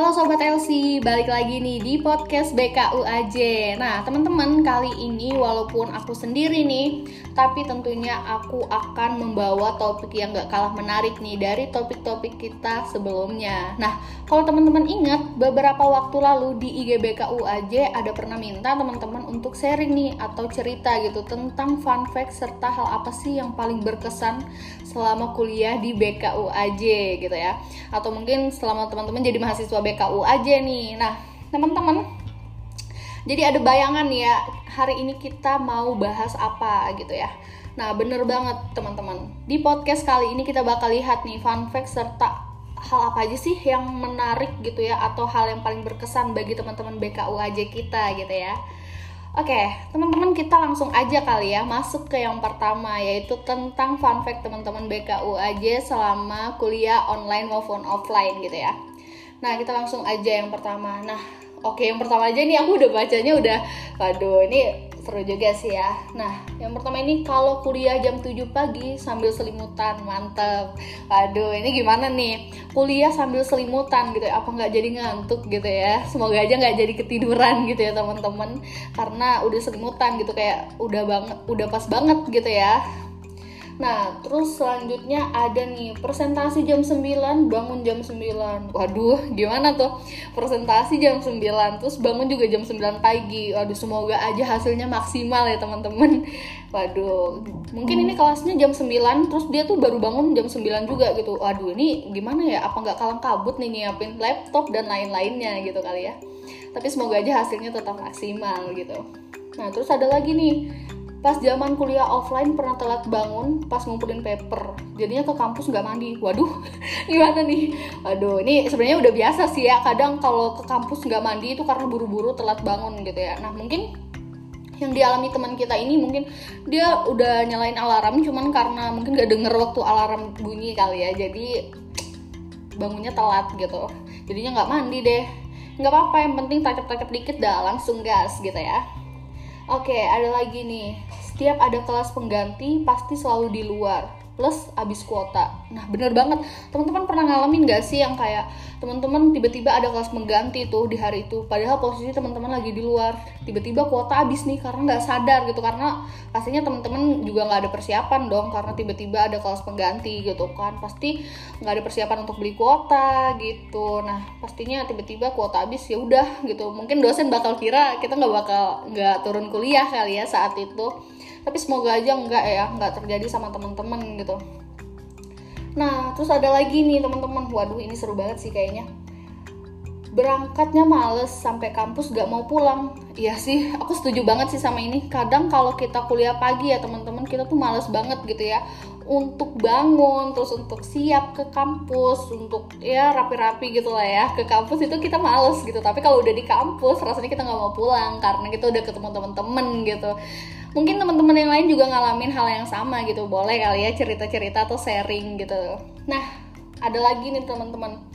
Halo Sobat LC, balik lagi nih di podcast BKUAJ Nah teman-teman kali ini walaupun aku sendiri nih Tapi tentunya aku akan membawa topik yang gak kalah menarik nih Dari topik-topik kita sebelumnya. Nah kalau teman-teman ingat beberapa waktu lalu di IG BKUAJ Ada pernah minta teman-teman untuk sharing nih Atau cerita gitu tentang fun fact serta hal apa sih yang paling berkesan Selama kuliah di BKUAJ gitu ya. Atau mungkin selama teman-teman jadi mahasiswa BKU aja nih. Nah, teman-teman, jadi ada bayangan ya, hari ini kita mau bahas apa gitu ya. Nah, bener banget teman-teman. Di podcast kali ini kita bakal lihat nih fun fact serta hal apa aja sih yang menarik gitu ya atau hal yang paling berkesan bagi teman-teman BKU aja kita gitu ya. Oke, teman-teman kita langsung aja kali ya masuk ke yang pertama yaitu tentang fun fact teman-teman BKU aja selama kuliah online maupun offline gitu ya. Nah, kita langsung aja yang pertama. Nah, oke yang pertama aja nih aku udah bacanya udah waduh ini seru juga sih ya. Nah, yang pertama ini kalau kuliah jam 7 pagi sambil selimutan, mantep. Waduh, ini gimana nih? Kuliah sambil selimutan gitu ya, apa nggak jadi ngantuk gitu ya? Semoga aja nggak jadi ketiduran gitu ya teman-teman. Karena udah selimutan gitu kayak udah banget, udah pas banget gitu ya Nah, terus selanjutnya ada nih presentasi jam 9, bangun jam 9. Waduh, gimana tuh? Presentasi jam 9, terus bangun juga jam 9 pagi. Waduh, semoga aja hasilnya maksimal ya, teman-teman. Waduh, mungkin ini kelasnya jam 9, terus dia tuh baru bangun jam 9 juga gitu. Waduh, ini gimana ya? Apa nggak kalang kabut nih nyiapin laptop dan lain-lainnya gitu kali ya. Tapi semoga aja hasilnya tetap maksimal gitu. Nah, terus ada lagi nih pas zaman kuliah offline pernah telat bangun pas ngumpulin paper. Jadinya ke kampus nggak mandi. Waduh gimana nih? Waduh ini sebenarnya udah biasa sih ya. Kadang kalau ke kampus nggak mandi itu karena buru-buru telat bangun gitu ya. Nah mungkin yang dialami teman kita ini mungkin dia udah nyalain alarm cuman karena mungkin gak denger waktu alarm bunyi kali ya. Jadi bangunnya telat gitu. Jadinya nggak mandi deh. Nggak apa-apa yang penting tacap-tacap dikit dah langsung gas gitu ya Oke, ada lagi nih. Setiap ada kelas pengganti pasti selalu di luar plus abis kuota. Nah bener banget, teman-teman pernah ngalamin gak sih yang kayak teman-teman tiba-tiba ada kelas pengganti tuh di hari itu, padahal posisi teman-teman lagi di luar, tiba-tiba kuota abis nih karena nggak sadar gitu, karena pastinya teman-teman juga nggak ada persiapan dong, karena tiba-tiba ada kelas pengganti gitu kan, pasti nggak ada persiapan untuk beli kuota gitu. Nah pastinya tiba-tiba kuota abis ya udah gitu, mungkin dosen bakal kira kita nggak bakal nggak turun kuliah kali ya saat itu tapi semoga aja enggak ya nggak terjadi sama teman-teman gitu. Nah terus ada lagi nih teman-teman. Waduh ini seru banget sih kayaknya. Berangkatnya males sampai kampus gak mau pulang. Iya sih aku setuju banget sih sama ini. Kadang kalau kita kuliah pagi ya teman-teman kita tuh males banget gitu ya. Untuk bangun terus untuk siap ke kampus untuk ya rapi-rapi gitu lah ya. Ke kampus itu kita males gitu. Tapi kalau udah di kampus rasanya kita nggak mau pulang karena kita udah ketemu teman-teman gitu mungkin teman-teman yang lain juga ngalamin hal yang sama gitu. Boleh kali ya cerita-cerita atau sharing gitu. Nah ada lagi nih teman-teman.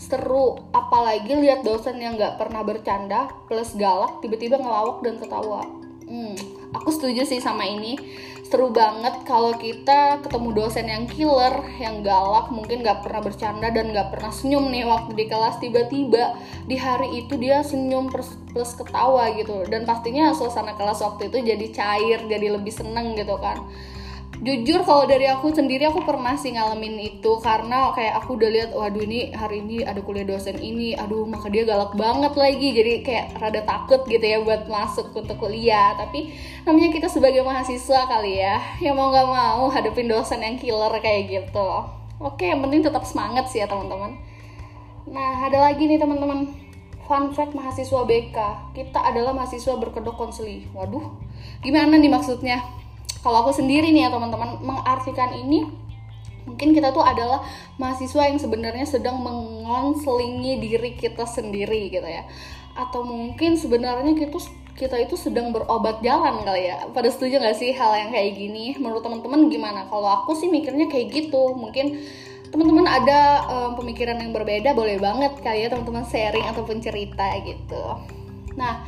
Seru apalagi lihat dosen yang nggak pernah bercanda plus galak tiba-tiba ngelawak dan ketawa. Hmm, aku setuju sih sama ini. Seru banget kalau kita ketemu dosen yang killer, yang galak, mungkin gak pernah bercanda dan gak pernah senyum nih waktu di kelas. Tiba-tiba di hari itu dia senyum plus, plus ketawa gitu. Dan pastinya suasana kelas waktu itu jadi cair, jadi lebih seneng gitu kan jujur kalau dari aku sendiri aku pernah sih ngalamin itu karena kayak aku udah lihat waduh ini hari ini ada kuliah dosen ini aduh maka dia galak banget lagi. Jadi kayak rada takut gitu ya buat masuk untuk kuliah. Tapi namanya kita sebagai mahasiswa kali ya yang mau nggak mau hadapin dosen yang killer kayak gitu. Oke yang penting tetap semangat sih ya teman-teman. Nah ada lagi nih teman-teman. Fun fact mahasiswa BK kita adalah mahasiswa berkedok konseli. Waduh gimana nih maksudnya kalau aku sendiri nih ya teman-teman mengartikan ini mungkin kita tuh adalah mahasiswa yang sebenarnya sedang mengonselingi diri kita sendiri gitu ya. Atau mungkin sebenarnya kita kita itu sedang berobat jalan kali ya. Pada setuju gak sih hal yang kayak gini? Menurut teman-teman gimana? Kalau aku sih mikirnya kayak gitu. Mungkin teman-teman ada um, pemikiran yang berbeda boleh banget kali ya teman-teman sharing ataupun cerita gitu. Nah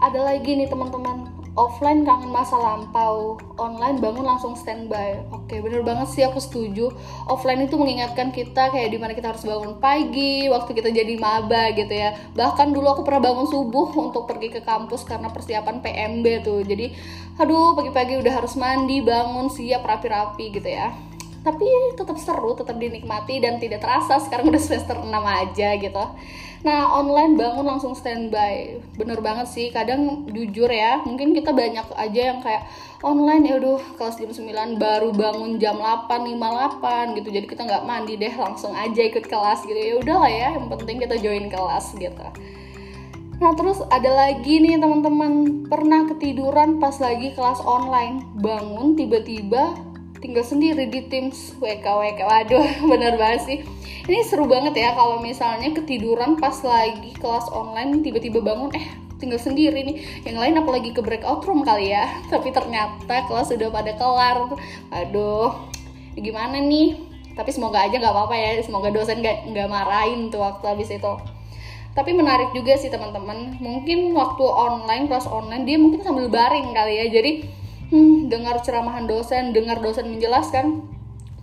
ada lagi nih teman-teman offline kangen masa lampau. Online bangun langsung standby. Oke bener banget sih aku setuju. Offline itu mengingatkan kita kayak di mana kita harus bangun pagi waktu kita jadi maba gitu ya. Bahkan dulu aku pernah bangun subuh untuk pergi ke kampus karena persiapan PMB tuh. Jadi aduh pagi-pagi udah harus mandi bangun siap rapi-rapi gitu ya tapi tetap seru, tetap dinikmati dan tidak terasa sekarang udah semester 6 aja gitu. Nah, online bangun langsung standby. Bener banget sih, kadang jujur ya, mungkin kita banyak aja yang kayak online ya udah kelas jam 9 baru bangun jam 8, 58 gitu. Jadi kita nggak mandi deh, langsung aja ikut kelas gitu. Ya udahlah ya, yang penting kita join kelas gitu. Nah terus ada lagi nih teman-teman pernah ketiduran pas lagi kelas online bangun tiba-tiba tinggal sendiri di Teams WK WK waduh bener banget sih. Ini seru banget ya kalau misalnya ketiduran pas lagi kelas online tiba-tiba bangun eh tinggal sendiri nih. Yang lain apalagi ke breakout room kali ya. Tapi ternyata kelas sudah pada kelar. Aduh gimana nih? Tapi semoga aja nggak apa-apa ya. Semoga dosen nggak nggak marahin tuh waktu habis itu. Tapi menarik juga sih teman-teman. Mungkin waktu online kelas online dia mungkin sambil baring kali ya. Jadi hmm, dengar ceramahan dosen dengar dosen menjelaskan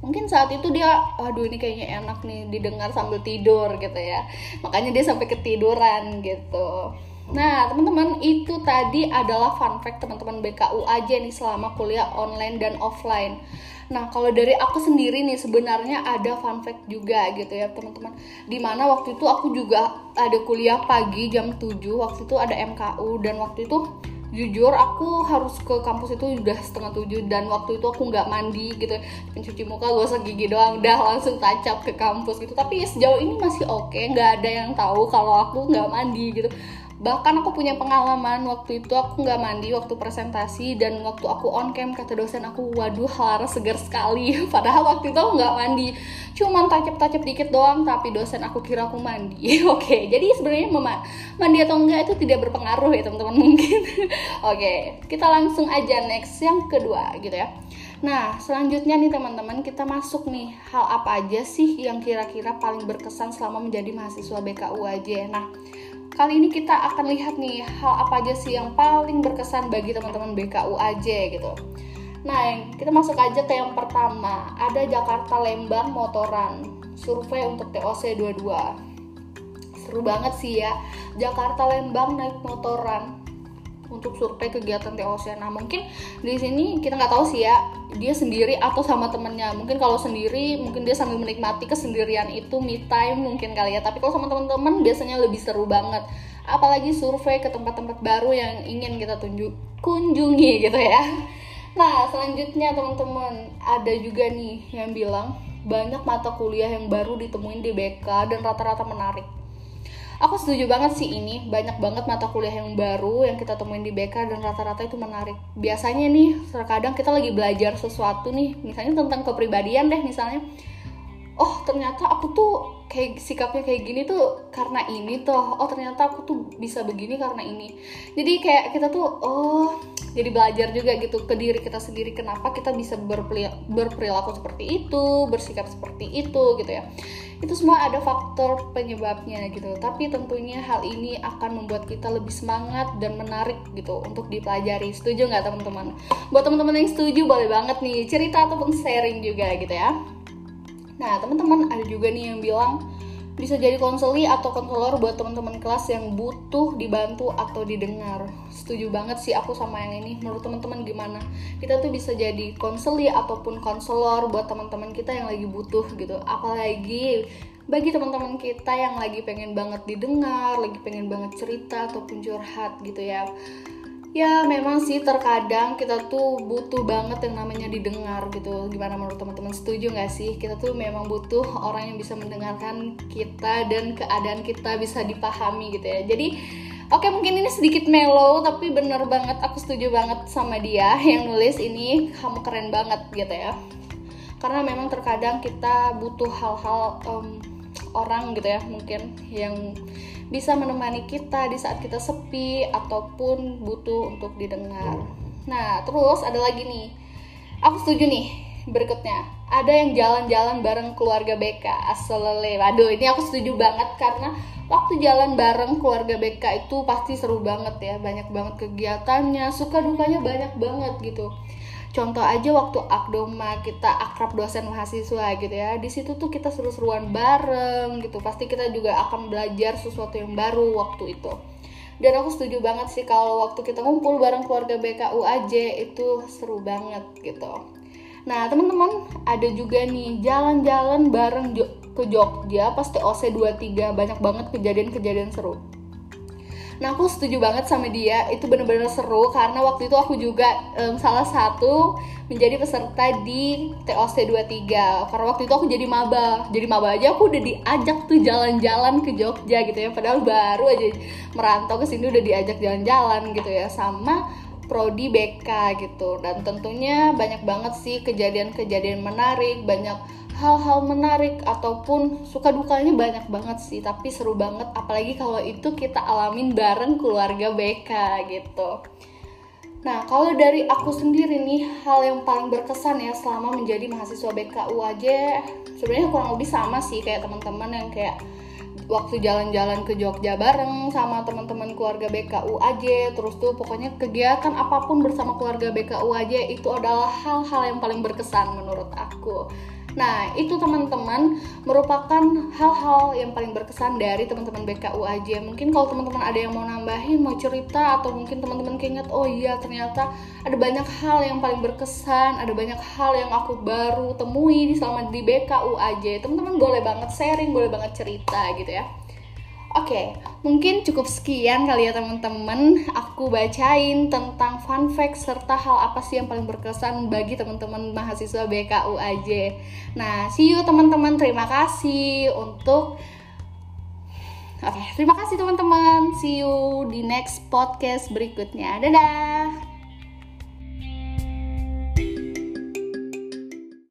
mungkin saat itu dia aduh ini kayaknya enak nih didengar sambil tidur gitu ya makanya dia sampai ketiduran gitu Nah, teman-teman, itu tadi adalah fun fact teman-teman BKU aja nih selama kuliah online dan offline. Nah, kalau dari aku sendiri nih sebenarnya ada fun fact juga gitu ya, teman-teman. Di mana waktu itu aku juga ada kuliah pagi jam 7, waktu itu ada MKU dan waktu itu jujur aku harus ke kampus itu udah setengah tujuh dan waktu itu aku nggak mandi gitu pencuci muka gosok gigi doang udah langsung tacap ke kampus gitu tapi sejauh ini masih oke okay. nggak ada yang tahu kalau aku nggak mandi gitu bahkan aku punya pengalaman waktu itu aku nggak mandi waktu presentasi dan waktu aku on cam kata dosen aku waduh Lara segar sekali. Padahal waktu itu aku nggak mandi. Cuman tacap-tacap dikit doang tapi dosen aku kira aku mandi. Oke okay, jadi sebenarnya mandi atau enggak itu tidak berpengaruh ya teman-teman mungkin. Oke okay, kita langsung aja next yang kedua gitu ya. Nah, selanjutnya nih teman-teman, kita masuk nih hal apa aja sih yang kira-kira paling berkesan selama menjadi mahasiswa BKU aja. Nah, kali ini kita akan lihat nih hal apa aja sih yang paling berkesan bagi teman-teman BKU aja gitu. Nah, kita masuk aja ke yang pertama. Ada Jakarta Lembang motoran. Survei untuk TOC 22. Seru banget sih ya. Jakarta Lembang naik motoran untuk survei kegiatan TOC. Nah mungkin di sini kita nggak tahu sih ya dia sendiri atau sama temennya. Mungkin kalau sendiri mungkin dia sambil menikmati kesendirian itu me time mungkin kali ya. Tapi kalau sama teman-teman biasanya lebih seru banget. Apalagi survei ke tempat-tempat baru yang ingin kita tunjuk kunjungi gitu ya. Nah selanjutnya teman-teman ada juga nih yang bilang banyak mata kuliah yang baru ditemuin di BK dan rata-rata menarik aku setuju banget sih ini. Banyak banget mata kuliah yang baru yang kita temuin di BK dan rata-rata itu menarik. Biasanya nih terkadang kita lagi belajar sesuatu nih misalnya tentang kepribadian deh misalnya oh ternyata aku tuh kayak sikapnya kayak gini tuh karena ini tuh oh ternyata aku tuh bisa begini karena ini. Jadi kayak kita tuh oh jadi belajar juga gitu ke diri kita sendiri kenapa kita bisa berperilaku seperti itu bersikap seperti itu gitu ya. Itu semua ada faktor penyebabnya gitu. Tapi tentunya hal ini akan membuat kita lebih semangat dan menarik gitu untuk dipelajari. Setuju nggak teman-teman? Buat teman-teman yang setuju boleh banget nih cerita ataupun sharing juga gitu ya. Nah teman-teman ada juga nih yang bilang bisa jadi konseli atau konselor buat teman-teman kelas yang butuh dibantu atau didengar. Setuju banget sih aku sama yang ini. Menurut teman-teman gimana? Kita tuh bisa jadi konseli ataupun konselor buat teman-teman kita yang lagi butuh gitu. Apalagi bagi teman-teman kita yang lagi pengen banget didengar, lagi pengen banget cerita ataupun curhat gitu ya ya memang sih terkadang kita tuh butuh banget yang namanya didengar gitu. Gimana menurut teman-teman setuju nggak sih? Kita tuh memang butuh orang yang bisa mendengarkan kita dan keadaan kita bisa dipahami gitu ya. Jadi Oke mungkin ini sedikit mellow tapi bener banget. Aku setuju banget sama dia yang nulis ini. Kamu keren banget gitu ya. Karena memang terkadang kita butuh hal-hal um, orang gitu ya mungkin yang bisa menemani kita di saat kita sepi ataupun butuh untuk didengar. Nah, terus ada lagi nih. Aku setuju nih berikutnya ada yang jalan-jalan bareng keluarga BK asalele waduh ini aku setuju banget karena waktu jalan bareng keluarga BK itu pasti seru banget ya banyak banget kegiatannya suka dukanya banyak banget gitu contoh aja waktu akdoma kita akrab dosen mahasiswa gitu ya di situ tuh kita seru-seruan bareng gitu. Pasti kita juga akan belajar sesuatu yang baru waktu itu. Dan aku setuju banget sih kalau waktu kita ngumpul bareng keluarga BKUAJ itu seru banget gitu. Nah teman-teman ada juga nih jalan-jalan bareng ke Jogja pas TOC 23 banyak banget kejadian-kejadian seru Nah aku setuju banget sama dia. Itu bener-bener seru karena waktu itu aku juga um, salah satu menjadi peserta di TOC 23 karena waktu itu aku jadi maba. Jadi maba aja aku udah diajak tuh jalan-jalan ke Jogja gitu ya. Padahal baru aja merantau ke sini udah diajak jalan-jalan gitu ya sama prodi BK gitu. Dan tentunya banyak banget sih kejadian-kejadian menarik banyak hal-hal menarik ataupun suka dukanya banyak banget sih tapi seru banget. Apalagi kalau itu kita alamin bareng keluarga BK gitu. Nah, kalau dari aku sendiri nih, hal yang paling berkesan ya selama menjadi mahasiswa BKU aja sebenarnya kurang lebih sama sih kayak teman-teman yang kayak waktu jalan-jalan ke Jogja bareng sama teman-teman keluarga BKU aja terus tuh pokoknya kegiatan apa pun bersama keluarga BKU aja itu adalah hal-hal yang paling berkesan menurut aku Nah, itu teman-teman merupakan hal-hal yang paling berkesan dari teman-teman BKU aja. Mungkin kalau teman-teman ada yang mau nambahin, mau cerita atau mungkin teman-teman keinget, oh iya ternyata ada banyak hal yang paling berkesan, ada banyak hal yang aku baru temui selama di BKU aja. Teman-teman boleh banget sharing, boleh banget cerita gitu ya. Oke, okay, mungkin cukup sekian kali ya teman-teman. Aku bacain tentang fun fact serta hal apa sih yang paling berkesan bagi teman-teman mahasiswa BKU aja. Nah, see you teman-teman. Terima kasih untuk Oke, okay, terima kasih teman-teman. See you di next podcast berikutnya. Dadah.